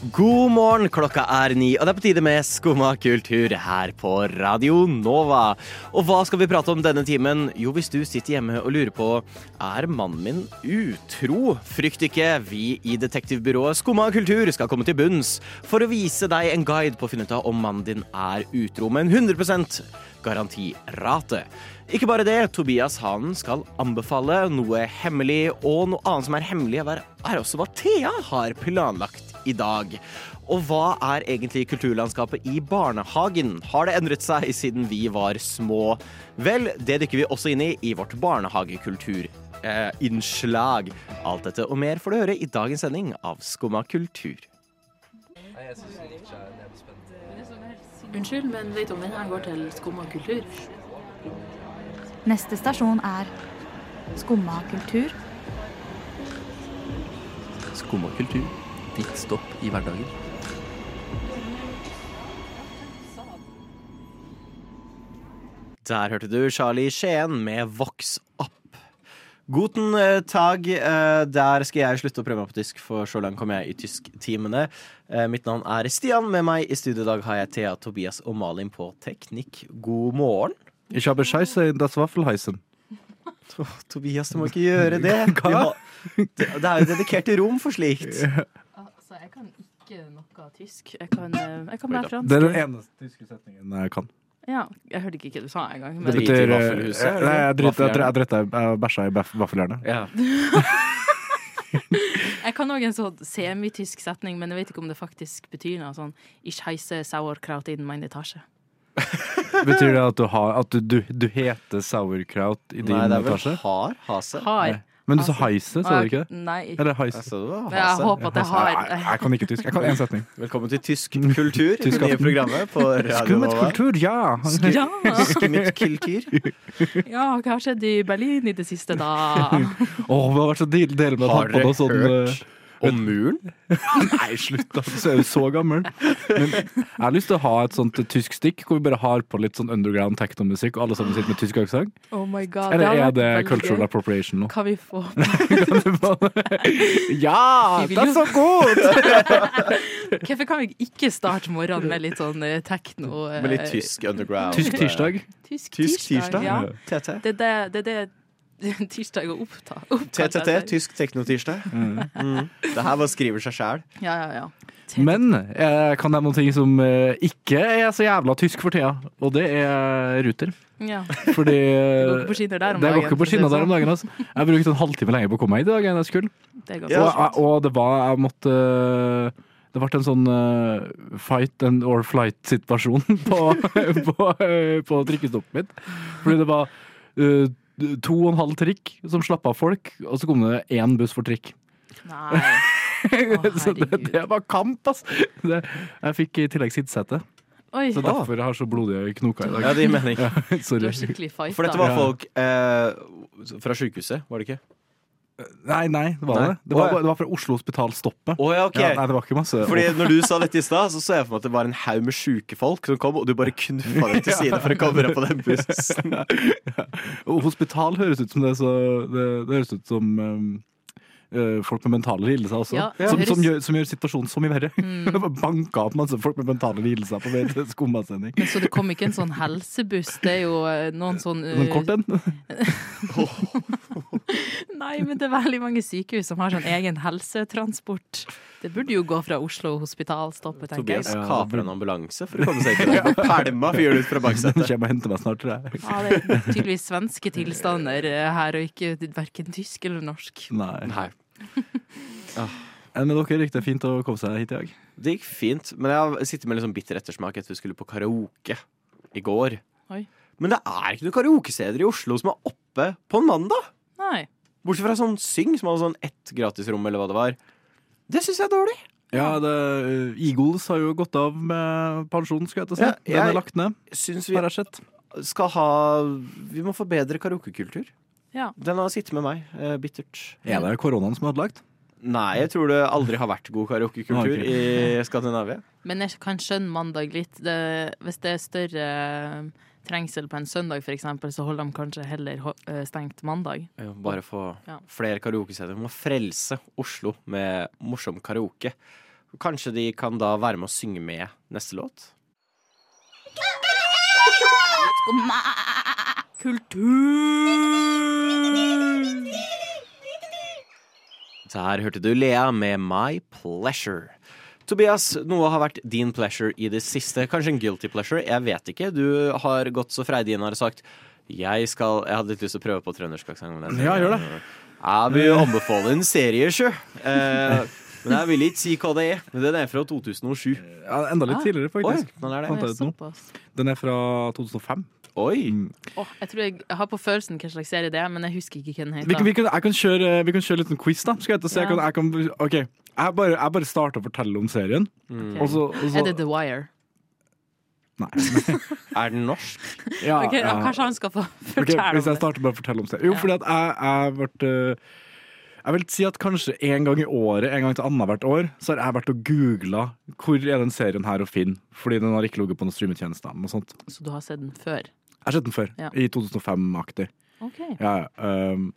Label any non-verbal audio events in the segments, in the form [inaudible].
God morgen, klokka er ni, og det er på tide med Skumma kultur her på Radio Nova. Og hva skal vi prate om denne timen? Jo, hvis du sitter hjemme og lurer på er mannen min utro, frykt ikke. Vi i detektivbyrået Skumma kultur skal komme til bunns for å vise deg en guide på å finne ut av om mannen din er utro Men en 100 garantirate. Ikke bare det, Tobias han skal anbefale noe hemmelig, og noe annet som er hemmelig, er også hva Thea har planlagt i dag. Og hva er egentlig kulturlandskapet i barnehagen? Har det endret seg siden vi var små? Vel, det dykker vi også inn i i vårt barnehagekulturinnslag. Alt dette og mer får du høre i dagens sending av Skumma kultur. Unnskyld, men vet du om denne går til Skumma kultur? Neste stasjon er Skumma kultur. Skumma kultur. Ditt stopp i hverdagen. Der hørte du Charlie Skien med Vox. Guten eh, tag. eh, Der skal jeg slutte å prøve meg på tysk, for så langt kommer jeg i tysktimene. Eh, Mitt navn er Stian. Med meg i studio i dag har jeg Thea, Tobias og Malin på teknikk. God morgen. Ich habe Scheiße in das Waffelheisen. [laughs] Tobias, du må ikke gjøre det. [laughs] Må, det, er jo dedikert rom for slikt. Altså, jeg kan ikke noe tysk. Jeg kan, jeg kan bare fransk. Det er den eneste tyske setningen jeg kan. Ja, jeg hørte ikke hva du sa engang. Det Men Drit Betyr, eh, vaffelhuset, Nei, jeg det? jeg driter- jeg bæsja i vaffeljernet. Ja. [laughs] jeg kan òg en sånn semitysk setning, men jeg vet ikke om det faktisk betyr noe sånn Ich heise sauerkraut in mein etasje. [laughs] Betyr det at du, har, at du, du, du heter sauerkraut i din etasje? Nei, det er vel etasje? har hase. Har. Men du sa heise, sa du ikke det? Nei. Eller heise? Jeg, det var Men jeg håper at jeg har Jeg, jeg kan ikke tysk. Jeg kan én setning. [laughs] Velkommen til Tysk kultur, [laughs] det Tysk nye programmet på [laughs] Radio Nova. kultur, ja! Ja. Kultur. ja, hva har skjedd i Berlin i det siste, da? Åh, det har vært så deilig med å Har ha på noe sånn eh, om muren? Nei, slutt, da. Så er du så gammel. Men jeg har lyst til å ha et sånt tysk stikk hvor vi bare har på litt sånn underground teknomusikk, og alle sammen sitter med tysk aksent. Oh my god. Eller er det, det cultural appropriation nå? Kan vi få [laughs] ja, det er så godt! [laughs] Hvorfor kan vi ikke starte morgenen med litt sånn eh, tekno? eh, Med litt tysk underground. Tysk tirsdag. Tysk, Tysk tirsdag? Ja. TT. Det det, det, er det [laughs] tirsdag og oppta. TTT, tysk teknotirsdag. Mm. Det her bare skriver seg sjæl. Ja, ja, ja. Men jeg kan nevne noe som eh, ikke er så jævla tysk for tida, og det er Ruter. ja. Fordi [laughs] Det går ikke på skinner der om dagen, ikke på skinner der om sånn. dagen. Altså. Jeg brukte en halvtime lenger på å komme meg i dag enn jeg skulle. Det Ja, Og, og det var Jeg måtte Det ble en sånn uh, fight and or flight-situasjon [laughs] på, på, eh, på trikkestoppet mitt. Fordi det var eh, to og en halv trikk som slapp av folk, og så kom det én buss for trikk. Nei. [laughs] så det, det var kamp, ass! Det, jeg fikk i tillegg sittesete, Oi, så derfor jeg har så blodige knoker i Ja, det gir mening. [laughs] Sorry. skikkelig fighta. For dette var folk eh, fra sjukehuset, var det ikke? Nei, nei, det var Nei. det. Det var, ja. det var fra Oslo Hospital Stoppet. Å ja, ok. Ja, nei, det var ikke masse Fordi når du sa dette i stad, så så jeg for meg at det var en haug med sjuke folk som kom, og du bare knuffa dem til [laughs] side for å komme deg på den bussen. [laughs] Og hospital høres ut som det, så, det, det høres ut som um, folk med mentale lidelser også. Ja, som, som, gjør, som gjør situasjonen så mye verre. Mm. [laughs] Banka opp masse folk med mentale lidelser på vei til skummasending. Så det kom ikke en sånn helsebuss? Det er jo eh, noen sånn uh... Sånn kort en. [laughs] Nei, men det er veldig mange sykehus som har sånn egen helsetransport. Det burde jo gå fra Oslo hospitalstoppet, tenker Tobias jeg. Tobias kaper en ambulanse for å komme seg deg. Pælma fyren ut fra baksetet. [laughs] kommer og henter meg snart, tror jeg. Ja, det er tydeligvis svenske tilstander eh, her, og ikke verken tysk eller norsk. Nei. Nei. Men med dere gikk det fint å komme seg hit i dag? Det gikk fint, men jeg sitter med litt sånn bitter ettersmak etter vi skulle på karaoke i går. Oi. Men det er ikke noen karaokesteder i Oslo som er oppe på en mandag. Nei. Bortsett fra sånn Syng, som hadde sånn ett gratisrom, eller hva det var. Det syns jeg er dårlig. Ja, det, Eagles har jo gått av med pensjon, skulle jeg til å si. Ja, Den er lagt ned, Syns vi har jeg sett. skal ha Vi må få bedre karaokekultur. Ja. Den har sittet med meg. Eh, bittert. Er det koronaen som er ødelagt? Nei, jeg tror det aldri har vært god karaokekultur i Skandinavia. Men jeg kan skjønne mandag litt. Det, hvis det er større trengsel på en søndag, for eksempel, så holder de kanskje heller eh, stengt mandag. Ja, Bare få Ja. flere karaokesteder. Vi må frelse Oslo med morsom karaoke. Kanskje de kan da være med å synge med neste låt? Kultur! Der hørte du Lea med My Pleasure. Tobias, noe har vært din pleasure i det siste. Kanskje en guilty pleasure? Jeg vet ikke. Du har gått så freidig inn og har sagt jeg skal Jeg hadde litt lyst til å prøve på trøndersk aksent. Ja, gjør det. Jeg vil anbefale en serie, sjø. Eh, men jeg vil ikke si hva det er. Men Den er fra 2007. Ja, enda litt Ah. tidligere, Oi, faktisk. den er det. Den er fra 2005. Oi. Åh, jeg tror jeg, jeg har på følelsen hva slags serie det er, men jeg husker ikke hva den Vi kan, heter. vi kan, jeg kan kjøre, vi kan kjøre litt en quiz, da. Skal jeg, se, Ja. jeg kan, jeg kan, ok, jeg bare, jeg bare starter å fortelle om serien. Mm. Okay. Også, også, Er det The Wire? Nei. [laughs] Er den norsk? Ja, okay, ja. Kanskje han skal få fortelle okay, hvis jeg starter bare å fortelle om serien. Jo, Ja. fordi at jeg, jeg ble øh, Jeg vil si at kanskje en gang i året, en gang til annethvert år, så har jeg vært og googla hvor er den serien her å finne. Fordi den har ikke ligget på noen streametjenester. noe sånt. Så du har sett den før? Jeg har sett den før, Ja. i 2005-aktig. Okay. Ja, ja, um,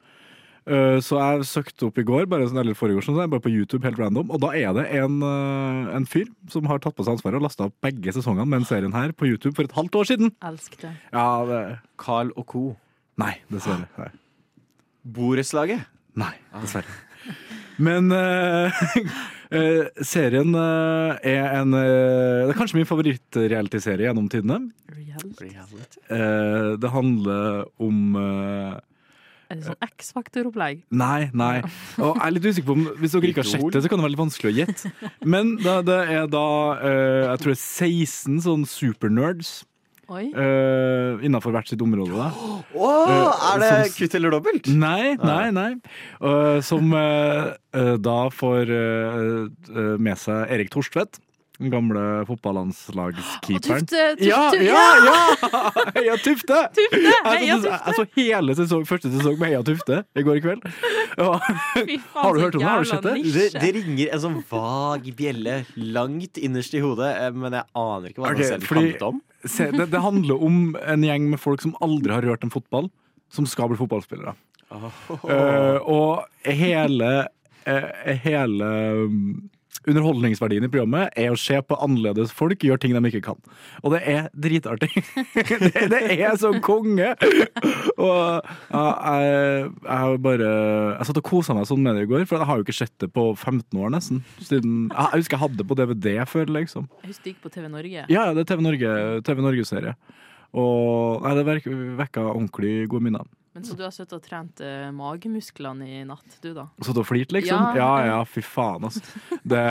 uh, så jeg søkte opp i går, bare sånn, eller forrige år, sånn, bare på YouTube, helt random. Og da er det en, uh, en fyr som har tatt på seg ansvaret og lasta opp begge sesongene med den serien her på YouTube for et halvt år siden. Elsk det. Ja, det Carl og co. Nei, dessverre. Borettslaget. Nei, dessverre. Men uh, [laughs] eh, serien eh, er en eh, Det er kanskje min favoritt-reality-serie gjennom tidene. Reality. Eh, det handler om Er det sånn X-faktor-opplegg? Nei, nei. Og jeg er litt usikker på om Hvis dere ikke har sett det, så kan det være litt vanskelig å gjette. Men det, det er da eh, Jeg tror det er 16 sånn supernerds. Uh, innafor hvert sitt område. Da. Åh, er det som- kutt eller dobbelt? Nei, nei, nei. Uh, som uh, uh, da får uh, uh, med seg Erik Torstvedt. Den gamle fotballandslagskeeperen. Tufte! Tufte Ja, Tufte- ja, ja! [laughs] Heia Tufte! Tufte! Heia Jeg så, Tufte! jeg så hele sesong, første sesong med Heia Tufte i går i kveld. Ja. Fy [laughs] faen, Har du hørt om det? Har du sett det? Det, det ringer en sånn vag bjelle langt innerst i hodet, eh, men jeg aner ikke hva okay, den selv fordi- handlet om. Se, det, det handler om en gjeng med folk som aldri har rørt en fotball, som skal bli fotballspillere. Eh, og hele, uh, hele um, underholdningsverdien i programmet er å se på annerledes folk gjøre ting de ikke kan. Og det er dritartig. [laughs] det, det er så konge! Og ja, jeg, jeg bare Jeg satt og kosa meg sånn med det i går, for jeg har jo ikke sett det på 15 år nesten. Siden, jeg, husker jeg hadde det på DVD før, liksom. Jeg husker det gikk på TV Norge. Ja, det er TV Norge, TV Norge-serie. Og nei, det vekka ordentlig gode minner. Men Så du har sittet og trent eh, magemusklene i natt, du da? Satt og flirt, liksom? Ja, Ja, ja. ja, fy faen, altså. Det,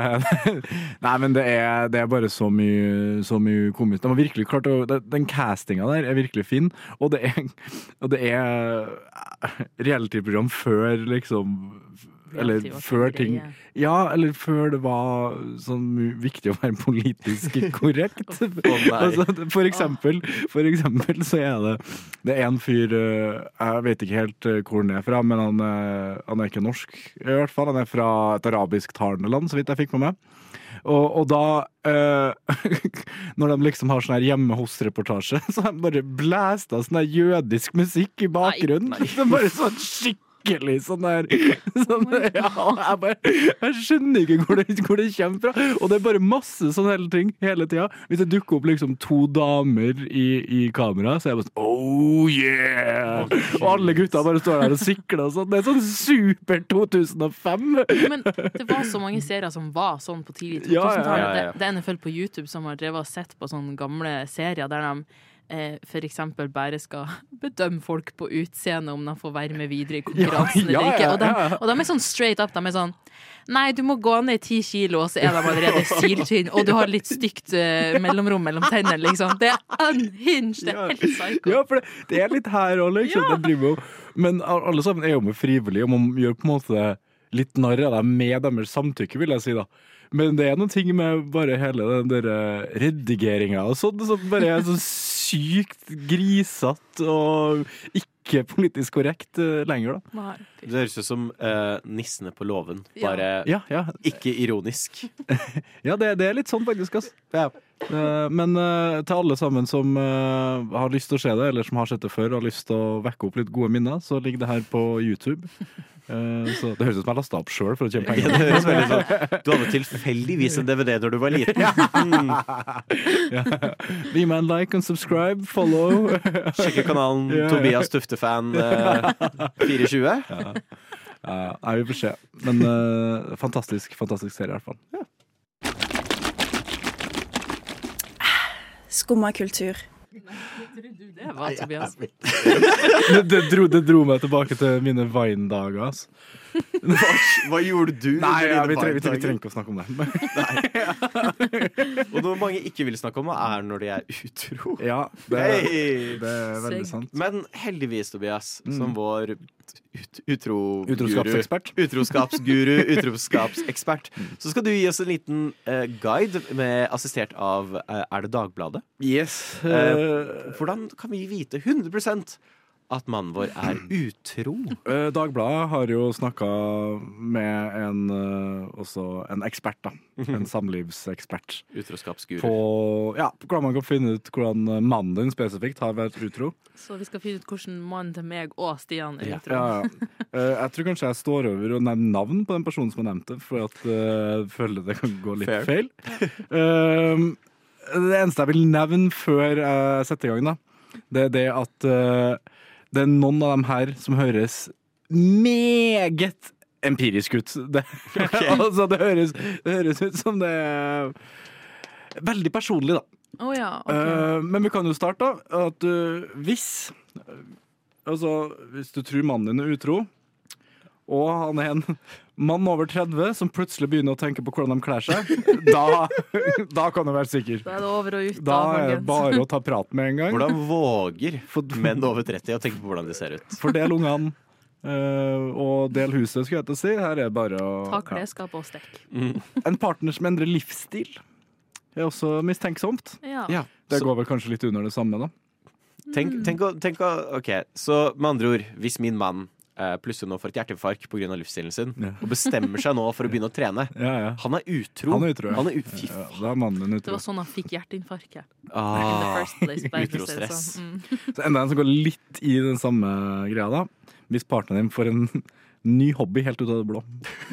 [laughs] nei, men det er, det er bare så mye, så mye komisk. De har virkelig klart å det- Den castinga der er virkelig fin, og det er, og det er reality-program før liksom eller før ting. Ja, eller før det var sånn viktig å være politisk [laughs] korrekt. [laughs] altså, for eksempel, for eksempel så er det Det er en fyr eh, Jeg vet ikke helt eh, hvor han er fra, men han, eh, han er ikke norsk, i hvert fall. Han er fra et arabisktalende land, så vidt jeg fikk med meg. Og, og da eh, [laughs] Når de liksom har sånn her hjemme hos-reportasje, så har de bare blæsta sånn her jødisk musikk i bakgrunnen. Det er bare sånn skikkelig sånn der [laughs] sånn, ja, jeg, bare, jeg skjønner ikke hvor det, hvor det kommer fra. Og det er bare masse sånne hele ting hele tida. Hvis det dukker opp liksom to damer i, i kamera, så er jeg bare sånn Oh yeah! Og alle gutta bare står der og sikler og sånn. Det er sånn super 2005. Men det var så mange serier som var sånn på tidlig 2000-tallet. Ja, ja, ja, ja. Det, det er en følge på YouTube som har drevet og sett på sånne gamle serier der de eh, eksempel bare skal [laughs] bedømme folk på utseende om de får være med videre i konkurransen Ja, ja, eller ikke. Og de, ja, ja. og de er sånn straight up. De er sånn Nei, du må gå ned ti kilo, og så er de allerede [laughs] siltynn, og du har litt stygt eh, mellomrom mellom tennene, liksom. Det er unhinged! Det er helt psycho. Ja, for det, det er litt her òg, liksom. Det driver. Men alle sammen er jo med frivillig, og man gjør på en måte litt narr av dem med deres samtykke, vil jeg si, da. Men det er noen ting med bare hele den der redigeringa og sånn som bare er så sykt grisete og ikke politisk korrekt uh, lenger, da. Nei. Det høres ut som uh, nissene på låven, bare Ja, ja. ikke ironisk. [laughs] ja det, det er litt sånn, faktisk. ass. Ja. Uh, Men uh, til alle sammen som uh, har lyst til å se det, eller som har sett det før og har lyst til å vekke opp litt gode minner, så ligger det her på YouTube. Eh, Så det høres ut som jeg lasta opp sjøl for å tjene Ja, penger. det sånn Du hadde tilfeldigvis en DVD da du var liten. Mm. Gi meg en like and subscribe, follow. Sjekke kanalen Ja, ja. Tobias Tuftefan eh, 420. Ja, Nei, vi får se. Men uh, fantastisk, fantastisk serie, i hvert fall. Skumma kultur. Det var Tobias. Det, [laughs] det, dro, det dro meg tilbake til mine Vine-dager. ass. Hva, hva gjorde du? Nei, ja, vi, dine vi, trenger, vi, trenger ikke å snakke om det. [laughs] Og noe mange ikke vil snakke om, er når de er utro. Ja, det, hey. det er veldig sant. Men heldigvis, Tobias, Mm. som vår ut, utro Utroskapsekspert. Utroskapsguru, [laughs] utroskapsekspert, så skal du gi oss en liten uh, guide med assistert av uh, Er det Dagbladet? Yes. Uh, hvordan kan vi vite 100 at mannen vår er utro? Eh, Dagbladet har jo snakka med en, eh, også en ekspert, da. En samlivsekspert. Utroskapsguru. På ja, hvordan man kan finne ut hvordan mannen din spesifikt har vært utro. Så vi skal finne ut hvordan mannen til meg og Stian er utro. Ja, ja. Eh, jeg tror kanskje jeg står over og nevner navn på den personen som har nevnt det, for at jeg føler det kan gå litt Fair. feil. Eh, det eneste jeg vil nevne før jeg setter i gang, da, det er det at det er noen av dem her som høres meget empirisk ut. Det, [laughs] [laughs] altså, det, høres, det høres ut som det er veldig personlig, da. Oh, ja, okay. Eh, men vi kan jo starte, da. At eh, hvis Altså, hvis du tror mannen din er utro, og han er en mann over 30 som plutselig begynner å tenke på hvordan de kler seg, da, da kan du være sikker. Da er det over og ut, Da da, er det bare å ta prat med en gang. Hvordan våger menn over 30 å tenke på hvordan de ser ut? Fordel ungene. eh, og del huset, skulle jeg til å si. Her er det bare å Ta klesskapet og stikk. En partner som endrer livsstil, er også mistenksomt. Ja. Ja. Det Så- går vel kanskje litt under det samme, da. Tenk, tenk, å, tenk å OK, så med andre ord, hvis min mann plutselig nå får et hjerteinfarkt pga. livsstilen sin, Ja. og bestemmer seg nå for å begynne å trene [laughs] Ja, ja. Han er utro. Han er utro, ja. Han er ut, er din Det var sånn han fikk hjerteinfarktet. Ah, utrostress. sånn. Mm. [laughs] Så enda en som går litt i den samme greia, da. Hvis partneren din får en [laughs] ny hobby helt ut av det blå.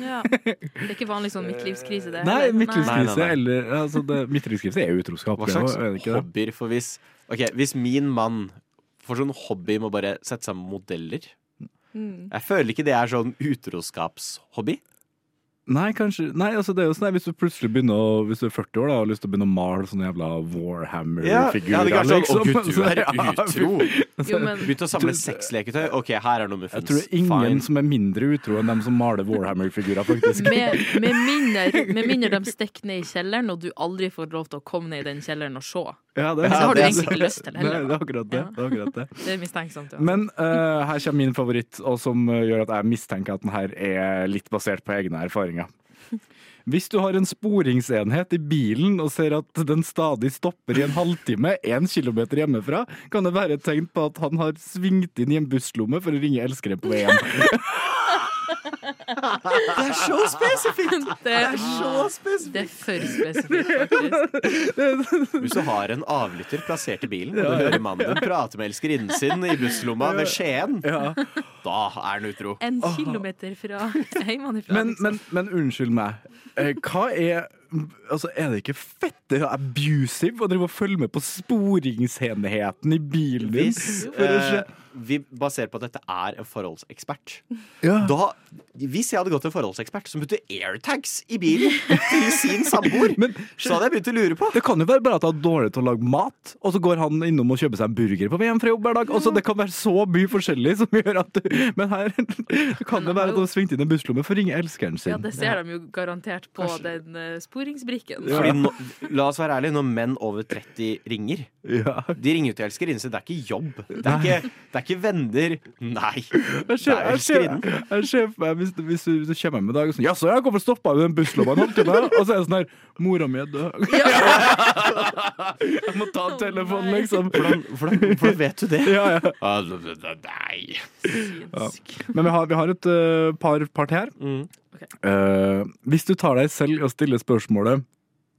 Ja. Det er ikke vanlig sånn midtlivskrise, det. Nei, midtlivskrise Nei, nei, nei. eller altså det, Midtlivskrise er jo utroskap. hva slags er det ikke hobbyer? For hvis, okay, hvis min mann får sånn hobby med å bare sette seg med modeller Mm. Jeg føler ikke det er sånn utroskapshobby. Nei, kanskje Nei, altså det er jo sånn Hvis du plutselig begynner å Hvis du er 40 år da og har lyst til å begynne å male sånne jævla Warhammer-figurer ja, det er kanskje sånn, Å, liksom. gud, du er [laughs] utro! [laughs] Jo, Begynte å samle sexleketøy. OK, her er noe Jeg tror det er ingen Fine. som er mindre utro enn dem som maler Warhammer-figurer, faktisk. [laughs] med, med, mindre, med mindre de stikker ned i kjelleren, og du aldri får lov til å komme ned i den kjelleren og se. Ja, det, Så har du egentlig ikke lyst til det heller. det er akkurat det. Det, er akkurat det. [laughs] Det er mistenksomt. Ja. Men uh, her kommer min favoritt, og som eh, gjør at jeg mistenker at den her er litt basert på egne erfaringer. [laughs] Hvis du har en sporingsenhet i bilen og ser at den stadig stopper i en halvtime én kilometer hjemmefra, kan det være et tegn på at han har svingt inn i en busslomme for å ringe elskeren på veien. [laughs] Det er så spesifikt! [laughs] det, er Så spesifikt! det er for spesifikt, faktisk. Hvis du har en avlytter plassert i bilen, og du hører mannen din prate med elskerinnen sin i busslomma ved Skien, Ja. da er han utro. En kilometer fra hjemmefra. Men, liksom. men, men unnskyld meg. Eh, Hva er Altså, Er det ikke fette abusive å drive og følge med på sporingsenheten i bilen din? Hvis For å se- eh, vi baserer på at dette er en forholdsekspert Ja. da, Hvis jeg hadde gått til en forholdsekspert som putter airtags i bilen til sin samboer, Men så hadde jeg begynt å lure på. Det kan jo være bare at han er dårlig til å lage mat, og så går han innom og kjøper seg en burger på VM fra jobb hver dag. Også, det kan være så mye forskjellig som gjør at du Men her kan det være at han har svingt inn en busslomme for å ringe elskeren sin. ja, det ser de jo garantert på den uh, sporingsbrikken. Fordi nå, [laughs] la oss være ærlige, når menn over 30 ringer Ja. De ringer jo til elskerinnen sin, det er ikke jobb. Det er ikke, det er ikke venner. Nei. Jeg ser, jeg ser, jeg ser for meg hvis, hvis, hvis du kommer hjem i dag og sånn Ja, så jeg kommer stoppa i den busslomma en halvtime, og så er det sånn her Mora mi er død. [laughs] [laughs] jeg må ta telefonen, liksom. Hvordan, hvordan, hvordan vet du det? Ja, ja. Nei. Ja. Men vi har, vi har et uh, par, par til her. Mm. Eh, hvis du tar deg selv i å stille spørsmålet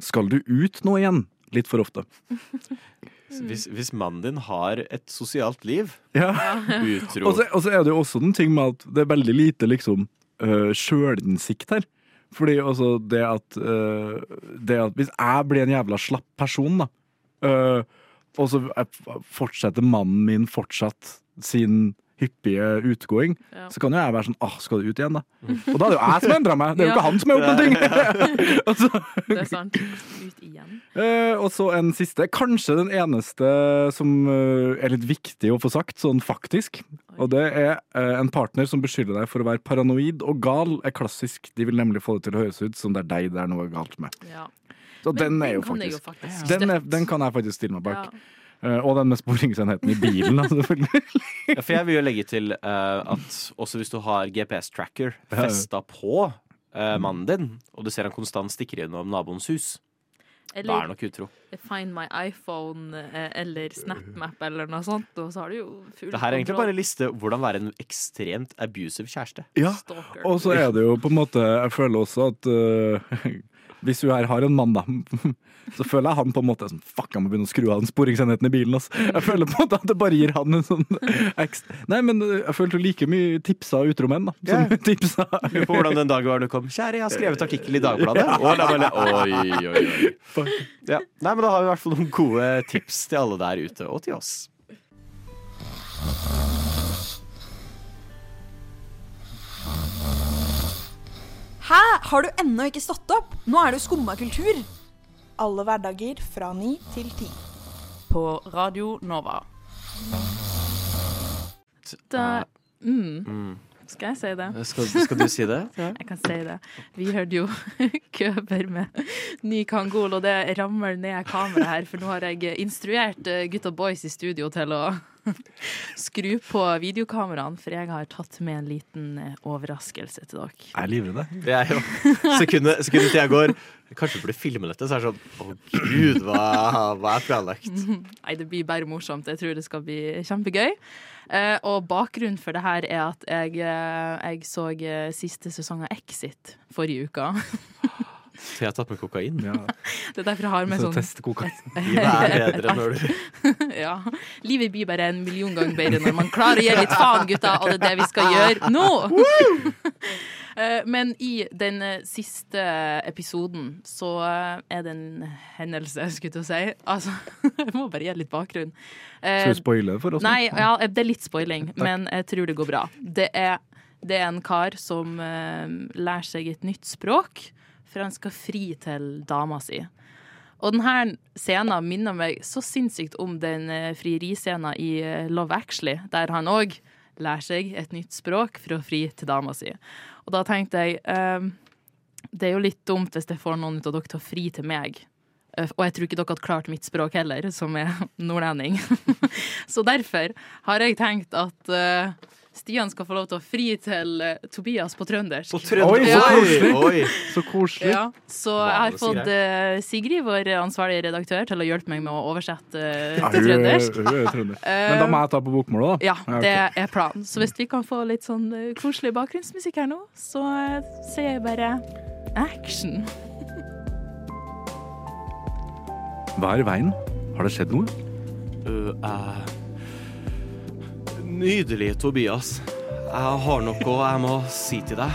Skal du ut nå igjen? Litt for ofte. [laughs] Så Hvis, hvis mannen din har et sosialt liv, Ja. utro Og så, og så er det jo også den ting med at det er veldig lite liksom uh, sjølinnsikt her. Fordi altså det at, uh, det at Hvis jeg blir en jævla slapp person, da, uh, og så er- fortsetter mannen min fortsatt sin hyppige utgåing, Ja. så kan jo jeg være sånn Åh, skal du ut igjen, da? Og da er det jo jeg som endra meg, det er jo ikke han som har gjort noen ting! altså, [laughs] Det er sant. Ut igjen. Eh, og så en siste. Kanskje den eneste som uh, er litt viktig å få sagt, sånn faktisk. Og det er uh, en partner som beskylder deg for å være paranoid og gal, er klassisk. De vil nemlig få det til å høres ut som det er deg det er noe galt med. Ja. Så Men den er jo faktisk, faktisk den, er, den kan jeg faktisk stille meg bak. Ja. Eh, og den med sporingsenheten i bilen, da, selvfølgelig. Ja, For jeg vil jo legge til eh, at også hvis du har GPS-tracker festa på eh, mannen din, og du ser han konstant stikker gjennom naboens hus, da er nok utro. Find my iPhone eller SnapMap eller noe sånt, og så har du jo full Det her er egentlig bare en liste hvordan være en ekstremt abusive kjæreste. Ja, Stalker. og så er det jo på en måte Jeg føler også at eh, hvis du her har en mann, da, [laughs] så føler jeg han på en måte som Fuck, jeg må begynne å skru av den sporingsenheten i bilen. Altså. Jeg føler på en måte at det bare gir han en sånn [laughs] ekstra Nei, men eh, jeg følte like mye tipsa utro menn, da. Som [laughs] tipsa På hvordan den dagen var du kom. Kjære, jeg har skrevet artikkel i Dagbladet. Og la Oi, oi, oi. Ja. Nei, men da har vi i hvert fall noen gode tips til alle der ute, og til oss. Hæ? Har du ennå ikke stått opp? Nå er det jo skumma kultur. Alle hverdager fra ni til ti. På Radio Nova. Da, mm, Mm. Skal jeg si det? Skal, skal du si det? Ja. [laughs] Jeg kan si det. Vi hørte jo [laughs] Køber med ny Kangol, og det ramler ned kameraet her, for nå har jeg instruert eh, gutta boys i studio til å [laughs] skru på videokameraene, for jeg har tatt med en liten eh, overraskelse til dere. Jeg er livredd. Det er jo sekundet, sekundet til jeg går Kanskje du burde filme dette, så er det sånn Å, gud, hva, hva er planlagt? Nei, det blir bare morsomt. Jeg tror det skal bli kjempegøy. Eh, og bakgrunnen for det her er at jeg, eh, jeg så eh, siste sesong av Exit forrige uke. [laughs] Så jeg har tatt med kokain. Ja. [laughs] Det er derfor jeg har med Så sånn Teste kokain. [laughs] Livet er bedre når du ja. Livet blir bare en million ganger bedre når man klarer å gi litt faen, gutta, og det er det vi skal gjøre nå! Eh, Men i den eh, siste episoden så eh, er det en hendelse, [laughs] skulle jeg til å si. Altså, [laughs] jeg må bare gi litt bakgrunn. Skal du spoile for oss? Nei, ja, det er litt spoiling, men jeg tror det går bra. Det er, det er en kar som lærer seg et nytt språk, for han skal fri til dama si. Og denne scenen minner meg så sinnssykt om den frieriscenen i Love Actually, der han òg lærer seg et nytt språk for å fri til dama si. Og da tenkte jeg eh, det er jo litt dumt hvis jeg får noen av dere til å fri til meg. Eh, Og jeg tror ikke dere hadde klart mitt språk heller, som er [laughs] nordlending. [laughs] Så derfor har jeg tenkt at eh, Stian skal få lov til å fri til uh, Tobias på trøndersk. På trøndersk. Oi, så koselig. oi. Så koselig. Ja, så jeg har fått uh, Sigrid, vår ansvarlige redaktør, til å hjelpe meg med å oversette uh, til er- trøndersk. er. Men da må jeg ta på bokmålet, da. Ja, det er planen. Så hvis vi kan få litt sånn koselig bakgrunnsmusikk her nå, så sier jeg bare action. Hva er i veien? Har det skjedd noe? Uh, eh, nydelig, Tobias. Jeg har noe jeg må si til deg.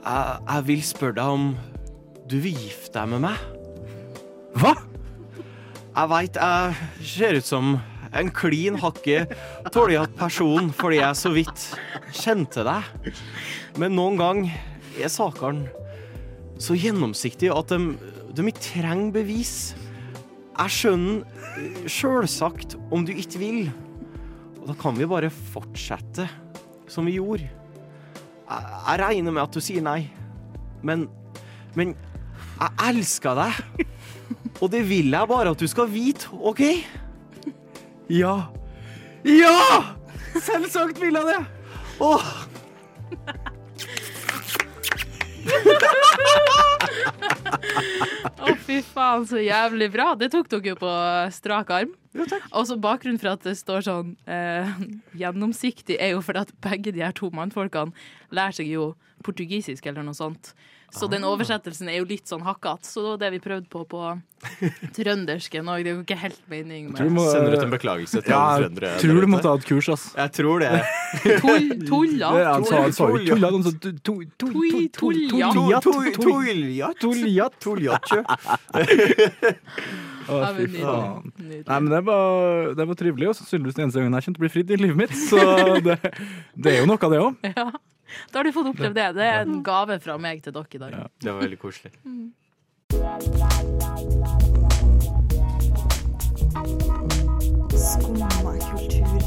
Jeg, jeg vil spørre deg om du vil gifte deg med meg. Hva? Jeg veit jeg ser ut som en klin hakke tåljatt person fordi jeg så vidt kjente deg. Men noen gang er sakene så gjennomsiktige at de, de ikke trenger bevis. Jeg skjønner sjølsagt om du ikke vil. Da kan vi bare fortsette som vi gjorde. Jeg, jeg regner med at du sier nei, men Men jeg elsker deg. Og det vil jeg bare at du skal vite, OK? Ja. Ja! Selvsagt vil jeg det! Åh. Faen, så jævlig bra. Det tok dere jo på strak arm. Og så bakgrunnen for at det står sånn eh, gjennomsiktig, er jo fordi at begge de her to mannfolkene lærer seg jo portugisisk eller noe sånt. Så den Ah. oversettelsen er jo litt sånn hakkete. Så det var det vi prøvde på på trøndersken òg. Det er jo ikke helt mening med må- Sender ut en beklagelse til Ja, alle jeg trøndere. tror du må ta et kurs, ass. Jeg tror det. tull, tulla. Tulla. Han sa tu- tu- tu- Tui, tu- tu- tulla. tuljat, Tull- tull- Tulljat. Tulljat. Tulljatje. Å, Ja, fy faen. Nei, men det var, det var trivelig, og sannsynligvis den eneste gangen jeg kjente å bli fridd i livet mitt. Så det, det er jo noe av det òg. Ja. Da har du fått opplevd det. Det er en gave fra meg til dere i dag. Ja, Det var veldig koselig. Skumma kultur.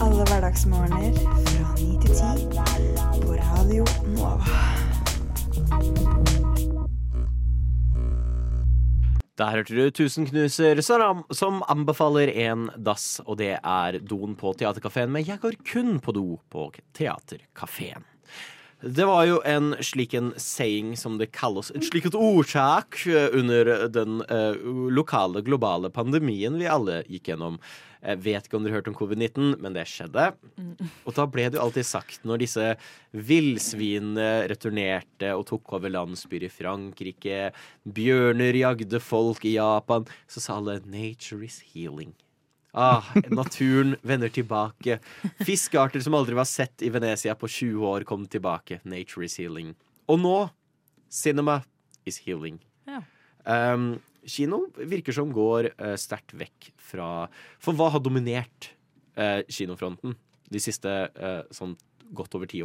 Alle hverdagsmorgener fra ni til ti på Radio Nova. Der hørte du Tusenknuser som, anbefaler en dass, og det er doen på Theatercaféen. Men jeg går kun på do på Theatercaféen. Det var jo en slik en saying som det kalles, et slikt ordtak under den eh, lokale, globale pandemien vi alle gikk gjennom. Jeg vet ikke om dere hørte om covid-19, men det skjedde. Og da ble det jo alltid sagt når disse villsvinene returnerte og tok over landsbyer i Frankrike, bjørner jagde folk i Japan, så sa alle 'nature is healing'. Ah, naturen vender tilbake. Fiskearter som aldri var sett i Venezia på 20 år, kom tilbake. Nature is healing. Og nå cinema is healing. Ja. Um, kino virker som går uh, sterkt vekk fra For hva har dominert uh, kinofronten de siste uh, sånn godt over ti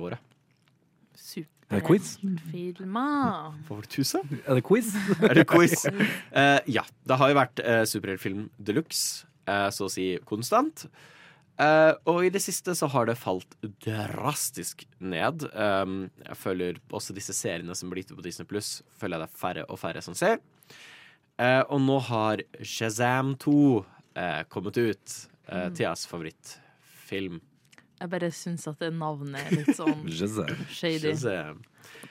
Superheltfilmer. Er det quiz? [laughs] Hva var det du sa? Er det quiz? [laughs] Er det quiz? Uh, ja. Det har jo vært uh, superheltfilm de luxe, eh, så å si konstant. Eh, og i det siste så har det falt drastisk ned. Um, jeg føler også disse seriene som blir ute på Disney Pluss, føler jeg det er færre og færre som ser. Eh, og nå har Shazam 2 eh, kommet ut. Eh, Theas favorittfilm. Jeg bare syns at det navnet er litt sånn [laughs] Shazam. shady. Shazam.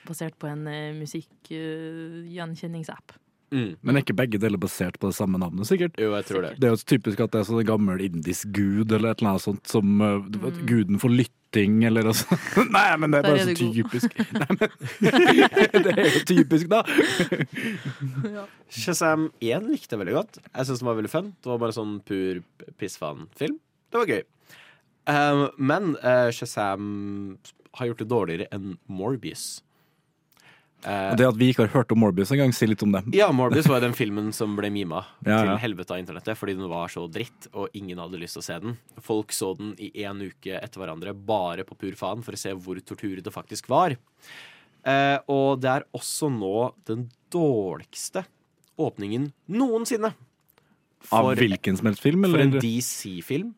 Basert på en uh, musikkgjenkjenningsapp. Mm. Men er ikke begge deler basert på det samme navnet, sikkert? Jo, jeg tror det. Det er jo typisk at det er sånn en gammel indisk gud eller et eller annet sånt som uh, mm. guden for lytting eller noe sånt. [laughs] Nei, men det er bare er så typisk. [laughs] Nei, men [laughs] Det er jo typisk, da. Shazam 1 likte jeg veldig godt. Jeg synes den var veldig fun. Det var bare sånn pur pissfan-film. Det var gøy. Um, men uh, Shazam har gjort det dårligere enn Morbius. Uh, Og det at vi ikke har hørt om Morbius engang, si litt om det. ja, Morbius var den filmen som ble mima Ja, til helvete av internettet fordi den var så dritt, og ingen hadde lyst til å se den. Folk så den i én uke etter hverandre bare på pur faen for å se hvor tortur det faktisk var. Eh, og det er også nå den dårligste åpningen noensinne. Av hvilken som helst film? For en DC-film.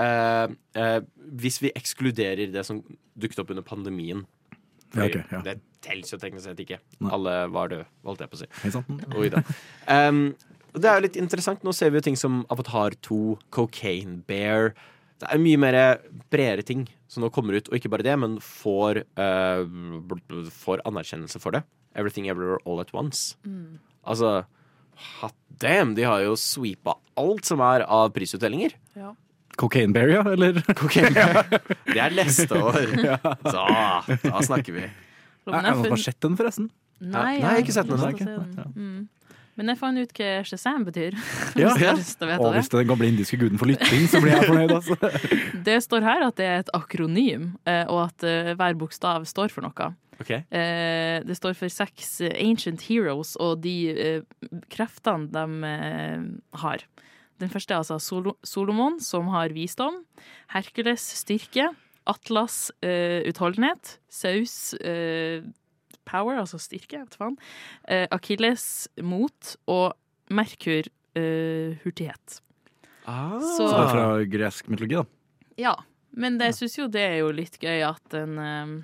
Eh, eh, hvis vi ekskluderer det som dukket opp under pandemien. Ja, okay, ja. Det teller jo teknisk sett ikke. Nei. Alle var døde, holdt jeg på å si. [laughs] Oi da. Um, det er jo litt interessant. Nå ser vi jo ting som Avatar 2, Cocaine Bear. Det er mye mer bredere ting som nå kommer ut, og ikke bare det, men får, eh, bl- får anerkjennelse for det. Everything Everywhere All At Once. Altså hot damn, de har jo sweepa alt som er av prisutdelinger. Cocaine Bear, ja? Eller? Cocaine [laughs] Bear. Det er neste år. Så da snakker vi. Jeg jeg fun... sett den, forresten. Nei, Nei, jeg har ikke sett den har ennå. Mm. Men jeg fant ut hva Shazam betyr. [laughs] Ja. Hvis har lyst til å vite Og det. hvis det er den gamle indiske guden for lytting, så blir jeg fornøyd, altså. [laughs] Det står her at det er et akronym, eh, og at eh, hver bokstav står for noe. Ok. Eh, Det står for seks ancient heroes og de kreftene de har. Den første er altså Solo Solomon, som har visdom. Hercules styrke. Atlas uh, utholdenhet. Saus uh, power, altså styrke. Vet du faen. Eh, Akilles mot. Og Merkur eh, hurtighet. Ah. Så- Så det er fra gresk mytologi, da. Ja, men det- jeg syns jo det er jo litt gøy at en, eh,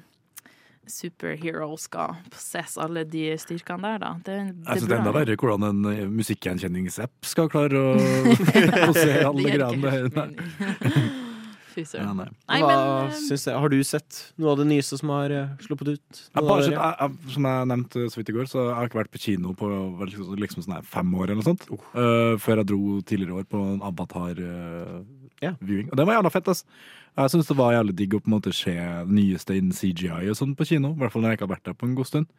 superhero skal possess alle de styrkene der, da. Det, det Jeg synes det er enda verre hvordan en eh, musikkgjenkjenningsapp skal klare å, [laughs] å se alle greiene. der. [laughs] Fy søren. eh? Har du sett noe av det nyeste som har eh, sluppet ut? Jeg bare sett, jeg, jeg, som jeg nevnte så vidt i går, så jeg har ikke vært på kino på liksom, liksom sånn her fem år eller noe sånt. Uh, før jeg dro tidligere i år på en Ja. Avatar-viewing. Og det var jævla fett, ass. Jeg syns det var jævlig digg å på en måte se det nyeste innen CGI og sånn på kino. I hvert fall når jeg ikke har vært der på en god stund.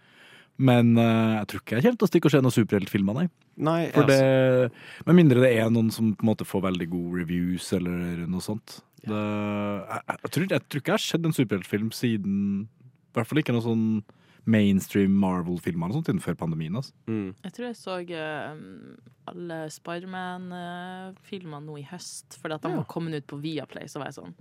Men uh, jeg tror ikke jeg kommer til å stikke og se noen superheltfilmer, nei. Nei, For det, med mindre det er noen som på en måte får veldig gode reviews eller noe sånt. Det, jeg, jeg, jeg, tror, jeg tror ikke jeg har sett en superheltfilm siden I hvert fall ikke noe sånn mainstream Marvel-filmer og sånt før pandemien. Altså. mm. Jeg tror jeg så eh, alle Spiderman-filmene nå i høst, fordi at de Ja. var kommet ut på Viaplay. Så var jeg sånn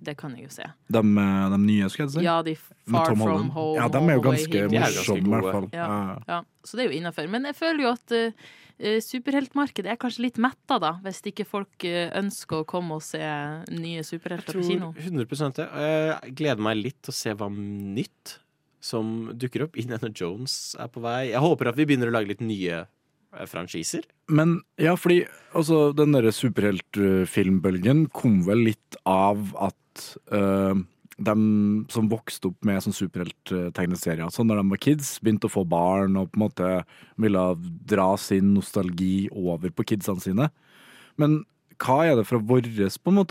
Det kan jeg jo se. De, eh, de nye, skal jeg si. Ja, de Far From. Home Ja, de er jo ganske morsomme, i hvert fall. Ja. Ja. Så det er jo innafor. Men jeg føler jo at eh, superheltmarkedet er kanskje litt metta, da. Hvis ikke folk ønsker å komme og se nye Jeg superhelter på tror kino. 100 det. Jeg gleder meg litt til å se hva nytt som dukker opp. Indiana Jones er på vei. Jeg håper at vi begynner å lage litt nye eh, franchiser. Men ja, fordi altså, den derre superheltfilmbølgen kom vel litt av at uh, de som vokste opp med sånn superhelttegneserier, sånn når de var kids, begynte å få barn og på en måte ville dra sin nostalgi over på kidsene sine. Men hva er det fra vår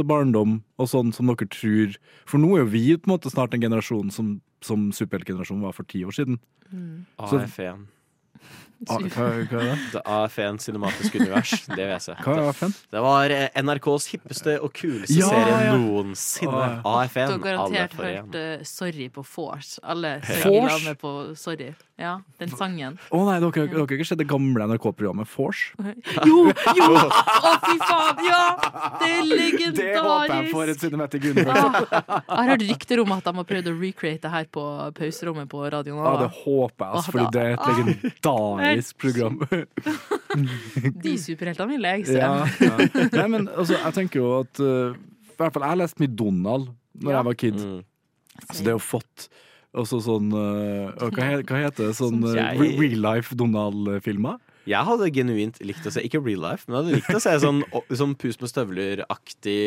barndom og sånn som dere tror For nå er jo vi på en måte snart en generasjon som, som superheltgenerasjonen var for ti år siden. Så- AF1. Ah, hva, hva er det? [laughs] Det AF1 Cinematisk Univers. Det vil jeg se. Hva er AFN? Det var eh, NRKs hippeste og kuleste Ja, serie ja. noensinne. Ah, Du har garantert hørt uh, 'Sorry' på Force. Alle synger med på 'Sorry'. Ja, den sangen. Å nei, dere dere har ikke sett det gamle NRK-programmet Force? [laughs] Jo, jo! Å, fy faen! Ja! Det er legendarisk! Det håper jeg får et cinematic Ah, jeg har hørt rykter om at de har prøvd å recreate det her på pauserommet på Radio Ja, det håper jeg, altså, Ah, fordi det er et ah. Legendarisk program. [laughs] De superheltene vil jeg se. ja, ja. Nei, men altså, jeg tenker jo at uh, I hvert fall jeg leste mye Donald Når Ja. jeg var kid. Mm. Så det å fått også sånn uh, hva, hva heter det? Sånn uh, real life Donald-filmer? Jeg hadde genuint likt å se, ikke real life, men jeg hadde likt å se sånn, [laughs] sånn Pus med støvler-aktig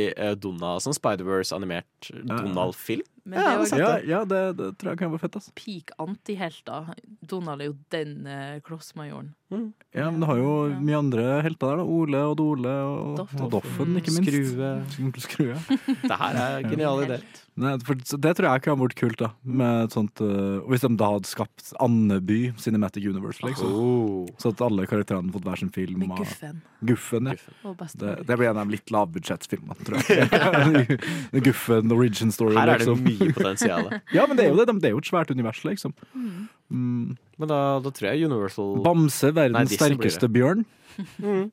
Donald, sånn Spider-Verse-animert Donald-film. Men Ja, det. Ja, ja det, det tror jeg kan være fett. Altså. peak antihelter. Donald er jo den eh, klossmajoren. Ja, men det har jo Ja. mye andre helter der. da Ole og Dole og, Doff. og Doffen, ikke minst. Skrue. Skrue. [laughs] Det her er genial idé. Nei, det tror jeg kan ha vært kult, da. Med et sånt, uh, hvis de da hadde skapt Andeby Cinematic Universe, liksom. Oh. Så at alle karakterene hadde fått hver sin film. Med og- Guffen Guffen, ja. guffen. Det, det blir en av de litt lavbudsjettsfilmene, tror jeg. [laughs] [laughs] Guffen origin story, Her er det liksom. Mye potensial. [laughs] Ja, men det er jo det. Det er jo et svært univers, liksom. Mm. Men da, da tror jeg Universal Bamse, verdens Nei, sterkeste bjørn.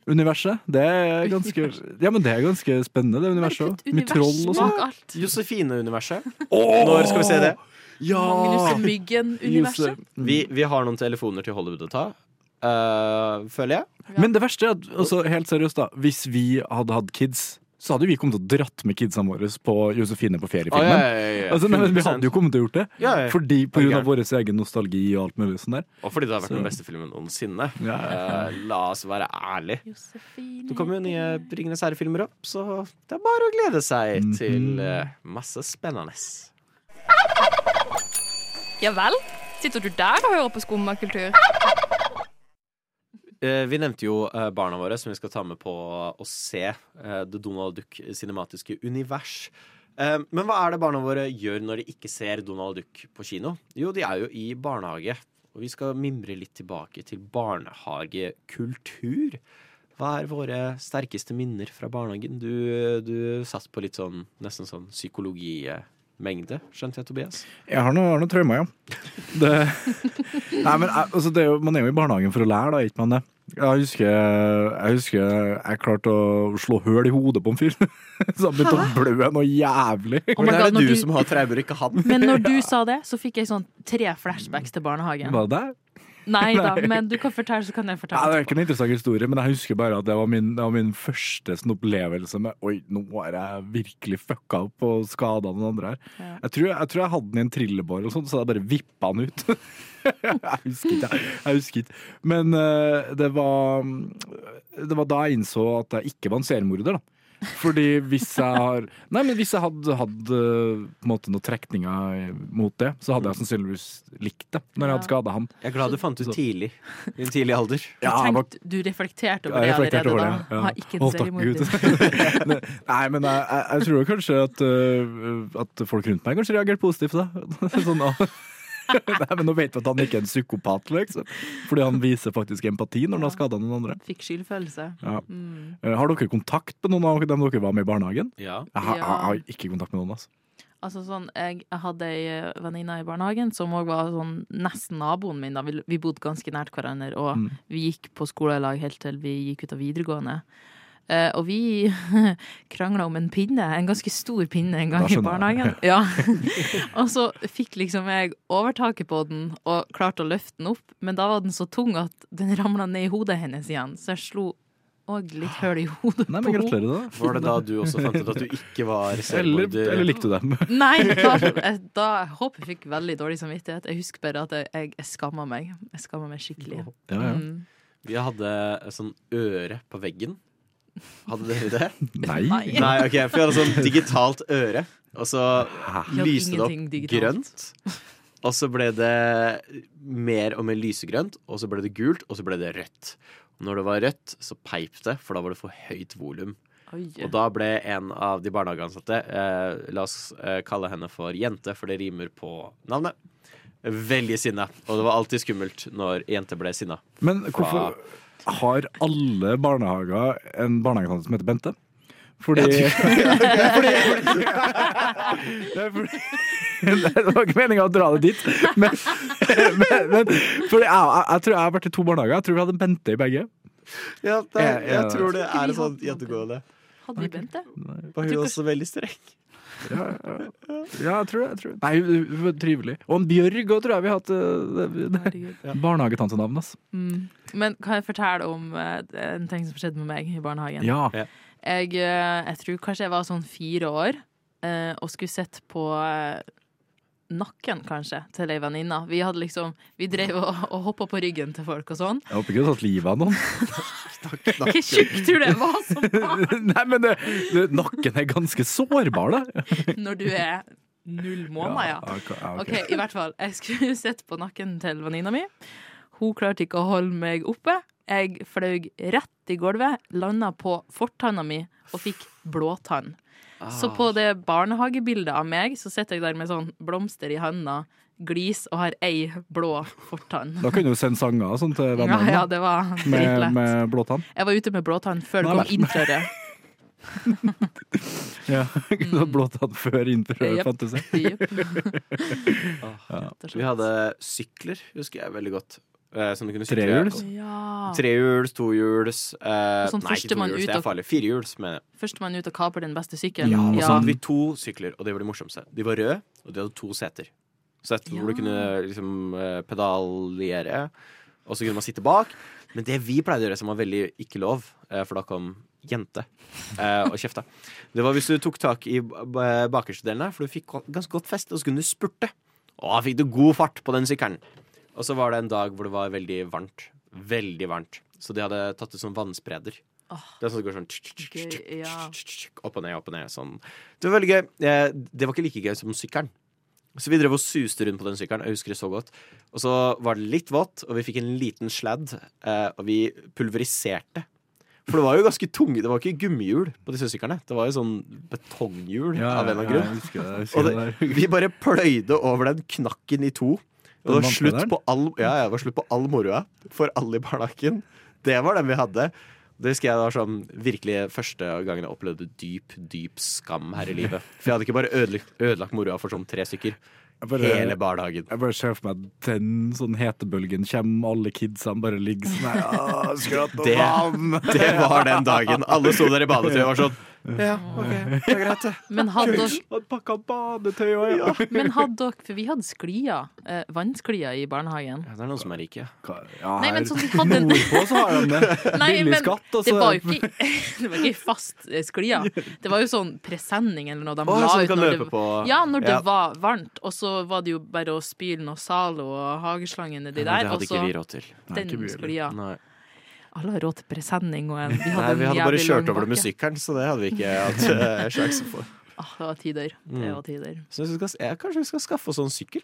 Universet. Det er ganske Ja, men det er ganske spennende, det universet òg. Med troll og sånn. Josefine-universet. Når skal vi se det? Ja! Myggen-universet. Vi, vi har noen telefoner til Hollywood å ta, Uh, føler jeg. Men det verste er at, altså, helt seriøst, da, hvis vi hadde hatt kids, så hadde vi kommet til å dratt med kidsa våre på Josefine på feriefilmen. Altså, nei, vi hadde jo kommet til å gjort det. Fordi på grunn av vår egen nostalgi og alt mulig sånn der. Og fordi det har vært Så- den beste filmen noensinne. Ja, ja. Eh, la oss være ærlige. Det kommer jo nye Ringenes herre-filmer opp, så det er bare å glede seg Mhm. til eh, masse spennende. Ja vel? Sitter du der og hører på skummakultur? Eh, vi nevnte jo eh, barna våre som vi skal ta med på å se eh, The Donald Duck cinematiske univers. Men hva er det barna våre gjør når de ikke ser Donald Duck på kino? Jo, de er jo i barnehage. Og vi skal mimre litt tilbake til barnehagekultur. Hva er våre sterkeste minner fra barnehagen? Du, du satt på litt sånn nesten sånn psykologimengde, skjønte jeg, Tobias? Jeg har noe, har noe traumer, ja. Det, [laughs] nei, men altså, det er jo, man er jo i barnehagen for å lære, da, ikke man det? Jeg husker jeg, husker jeg klarte å slå høl i hodet på en fyr. [laughs] Så han begynte å blø noe jævlig. Oh God, det er det du du- som har traumer, ikke han? Men når du [laughs] sa det, så fikk jeg sånn tre flashbacks til barnehagen. Var det? Nei da, men du kan fortelle, så kan jeg fortelle. fortelle. det er ikke en interessant historie, men jeg husker bare at det var min, det var min første sånn opplevelse med Oi, nå har jeg virkelig fucka opp og skada noen andre her. Ja. Jeg, tror, jeg tror jeg hadde den i en trillebår, og sånt, så jeg bare vippa den ut. [laughs] jeg husker ikke. Jeg husker ikke. Men uh, det var Det var da jeg innså at jeg ikke var en seriemorder, da. Fordi hvis jeg har Nei, men hvis jeg hadde hatt noen trekninger mot det, så hadde jeg sannsynligvis likt det når jeg hadde skada han. Jeg er glad du fant ut tidlig. I en tidlig alder. [laughs] Ja, jeg Tenkt, du reflekterte over det reflekterte allerede over det, ja. Har ikke en Å, takk seriemorder. Gud. [laughs] Nei, men jeg, jeg, jeg tror kanskje at, øh, at folk rundt meg kanskje reagerte positivt, da. [laughs] sånn, da. [laughs] Nei, men nå vet vi at han ikke er en psykopat, liksom. Fordi han viser faktisk empati når han har skada noen andre. Fikk skyldfølelse. Ja. Mm. Eh, Har dere kontakt med noen av dem dere var med i barnehagen? Ja. Jeg har, jeg har ikke kontakt med noen, altså. Altså sånn, jeg, jeg hadde ei eh, venninne i barnehagen som òg var sånn nesten naboen min. da Vi, vi bodde ganske nært hverandre, og Mm. vi gikk på skolelag helt til vi gikk ut av videregående. Eh, og vi [laughs] krangla om en pinne, en ganske stor pinne, en gang i barnehagen. [laughs] Ja. [laughs] og så fikk liksom jeg overtaket på den og klarte å løfte den opp, men da var den så tung at den ramla ned i hodet hennes igjen, så jeg slo òg litt høl i hodet Nei, men gratulerer, da. Var det da du også fant ut at du ikke var Eller, selvmorder? eller likte du dem? Nei, da, jeg, da jeg håper jeg fikk veldig dårlig samvittighet. Jeg husker bare at jeg, jeg, jeg skamma meg. Jeg skamma meg skikkelig. Ja, ja. Mm. Vi hadde et sånn øre på veggen. Hadde dere det? Nei. Nei, ok, for vi hadde sånn digitalt øre, og så lyste det opp digitalt. grønt. Og så ble det mer og mer lysegrønt, og så ble det gult, og så ble det rødt. Og når det var rødt, så peip det, for da var det for høyt volum. Og da ble en av de barnehageansatte, eh, la oss eh, kalle henne for Jente, for det rimer på navnet, veldig sinna. Og det var alltid skummelt når jente ble sinna. Men hvorfor har alle barnehager en barnehagetante som heter Bente? Fordi [laughs] Fordi Det er fordi- Det var ikke meninga å dra det dit, men, men, men fordi jeg, jeg, jeg tror jeg har vært i to barnehager. Jeg tror vi hadde en Bente i begge. Ja, det, Jeg- jeg jeg tror det er en er sånn hadde. Hadde vi Bente? Var hun også veldig streng? Ja, ja. ja, jeg tror det. Jeg tror. det. Nei, trivelig. Og en Bjørg òg, tror jeg vi har hatt. Herregud. Barnehagetantenavn, altså. Mm. Men kan jeg fortelle om eh, en ting som skjedde med meg i barnehagen? Ja. Jeg, eh, jeg tror kanskje jeg var sånn fire år eh, og skulle sett på nakken, kanskje, til ei venninne. Vi liksom Vi drev og, og hoppa på ryggen til folk og sånn. Jeg håper ikke du har tatt livet av noen. Hvor tjukk tror du jeg var som [laughs] barn Nei, men det, det, nakken er ganske sårbar, da. når du er null måneder, ja? ok, i hvert fall. Jeg skulle sett på nakken til venninna mi. Hun klarte ikke å holde meg oppe. Jeg fløy rett i gulvet, landa på fortanna mi og fikk blåtann. Så på det barnehagebildet av meg, så sitter jeg der med sånn blomster i handa, glis og har ei blå fortann. Da kunne du sende sanger og sånn til Ja, vennene. ja, ja, det var med, dritlett. med blåtann. Jeg var ute med blåtann før det kom kom [laughs] ja, du hadde blåtann før innfører Jepp. fantasi. Jepp. [laughs] Ja. Vi hadde sykler, husker jeg veldig godt. Eh, som du kunne sykle. Trehjuls? Ja. Trehjuls, tohjuls eh, Sånn Nei, ikke tohjuls, det er farlig. Firehjuls, mener jeg. Førstemann ut og kaper den beste sykkelen. Ja, og så hadde vi to sykler, og det var det morsomste. De var røde, og de hadde to seter. Så ja. hvor du kunne liksom eh, pedalere, og så kunne man sitte bak. Men det vi pleide å gjøre som var veldig ikke lov, eh, for da kom jente eh, og kjefta, det var hvis du tok tak i bakerste delene, for du fikk ganske godt fest, og så kunne du spurte. Og da fikk du god fart på den sykkelen. Og så var det en dag hvor det var veldig varmt. Veldig varmt. Så de hadde tatt ut sånn vannspreder. Det er sånn det går sånn ja. opp og ned, opp og ned. Sånn. Det var veldig gøy. Eh, Det var ikke like gøy som sykkelen. Så vi drev og suste rundt på den sykkelen. Jeg husker det så godt. Og så var det litt vått, og vi fikk en liten sladd, eh, og vi pulveriserte. For det var jo ganske tunge. Det var ikke gummihjul på disse syklene. Det var jo sånn betonghjul Ja, av en eller annen ja, grunn. jeg husker det, jeg husker Og det det, vi bare pløyde over den knakken i to. Det var slutt på all, ja, ja, var slutt på all moroa for alle i barnehagen. Det var den vi hadde. Det husker jeg var sånn virkelig første gangen jeg opplevde dyp, dyp skam her i livet. For jeg hadde ikke bare ødelagt, ødelagt moroa for sånn tre stykker. Bare- Hele barnehagen. Jeg bare ser for meg den sånn hetebølgen kommer, alle kidsene bare ligger sånn her Det, det var den dagen. Alle sto der i badetøy og var sånn Ja, ok, det er greit, det. [laughs] Men hadde dere, Han pakka badetøy òg, ja. [laughs] men hadde dere For vi hadde sklier, eh, vannsklier i barnehagen. Ja, det er noen som er rike. ja Nei, men sånn, de hadde en Nordpå så har de det. [laughs] Nei, Billig men skatt, og det så var jo ikke, det var ikke fast eh, sklier. Det var jo sånn presenning eller noe de Å, la så du ut kan når løpe det, på ja, når det Ja. var varmt. Og så var det jo bare å spyle noe Zalo og hageslange nedi Ja, der. det hadde og ikke så vi råd til. Nei, ikke den vi heller. sklia. Nei. Alle har råd til presenning, og en, vi Nei, vi hadde bare kjørt over det med sykkelen, så det hadde vi ikke hatt uh, [laughs] sjanse for. Ah, det var tider. Det Mm. var tider. Så vi skal, jeg, kanskje vi skal skaffe oss sånn sykkel?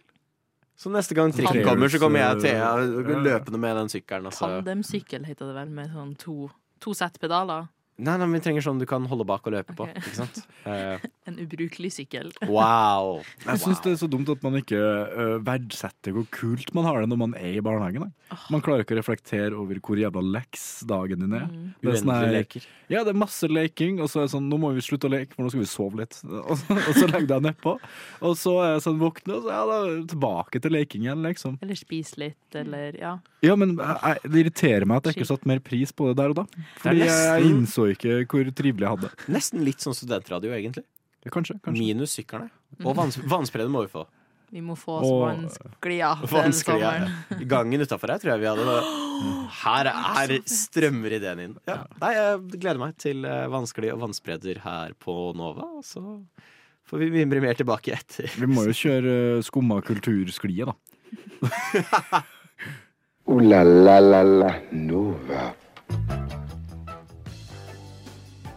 Så neste gang trikken kommer, så kommer jeg og eh, Thea løpende med den sykkelen. Altså. Tandemsykkel heter det vel, med sånn to, to sett pedaler. Nei, nei, vi trenger sånn du kan holde bak og løpe på. Ikke sant? Uh, [laughs] En ubrukelig sykkel. wow. [laughs] Jeg syns det er så dumt at man ikke uh, verdsetter hvor kult man har det når man er i barnehagen. Da. Man klarer ikke å reflektere over hvor jævla leks dagen din er. Mm. Det er sånn her- leker. Ja, det er masse leking, og så er det sånn Nå må vi slutte å leke, for nå skal vi sove litt. [laughs] Og så, og så legger jeg nedpå. Og så er jeg sånn våkne, og så er jeg tilbake til leking igjen, liksom. Eller spise litt, eller ja. Ja, men jeg, jeg, det irriterer meg at jeg ikke satte mer pris på det der og da. Fordi jeg nesten- ikke hvor trivelig jeg hadde. Nesten litt sånn studentradio, egentlig. Ja, Kanskje, kanskje. Minus syklene. Og vanns vannspreden må vi få. Vi må få oss vannsklia den sommeren. Gangen utafor her tror jeg vi hadde det. Her er strømmer ideen inn. Ja. Nei, jeg gleder meg til vannskli og vannspreder her på Nova. Og så får vi mimre mer tilbake etter. Vi må jo kjøre uh, skumma kultursklie, da. O-la-la-la-la Nova.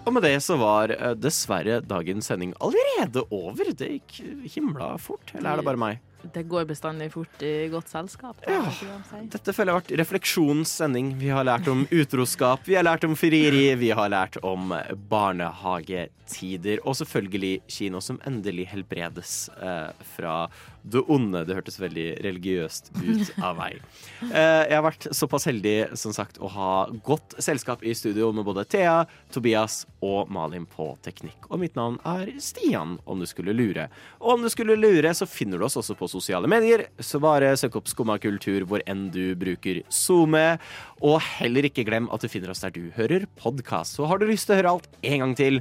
Og med det så var eh, dessverre dagens sending allerede over. Det gikk himla fort. Eller er det bare meg? Det går bestandig fort i godt selskap. Da, Ja. Dette føler jeg har vært refleksjonens sending. Vi har lært om utroskap, vi har lært om frieri, vi har lært om barnehagetider, og selvfølgelig kino som endelig helbredes eh, fra det onde. Det hørtes veldig religiøst ut av meg. [laughs] Eh, jeg har vært såpass heldig som sagt å ha godt selskap i studio med både Thea, Tobias og Malin på teknikk. Og mitt navn er Stian, om du skulle lure. Og om du skulle lure, så finner du oss også på sosiale medier, så bare søk opp Skumma kultur hvor enn du bruker SoMe. Og heller ikke glem at du finner oss der du hører podkast. Så har du lyst til å høre alt en gang til,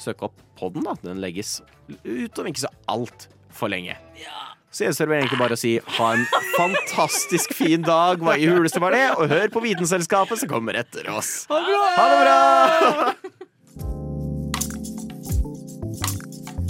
søk opp podden, da. Den legges ut om ikke så altfor lenge. Så gjenstår det egentlig bare å si ha en fantastisk fin dag. Hva i huleste var det? Og hør på Vitenselskapet som kommer etter oss. Ha det bra! [laughs]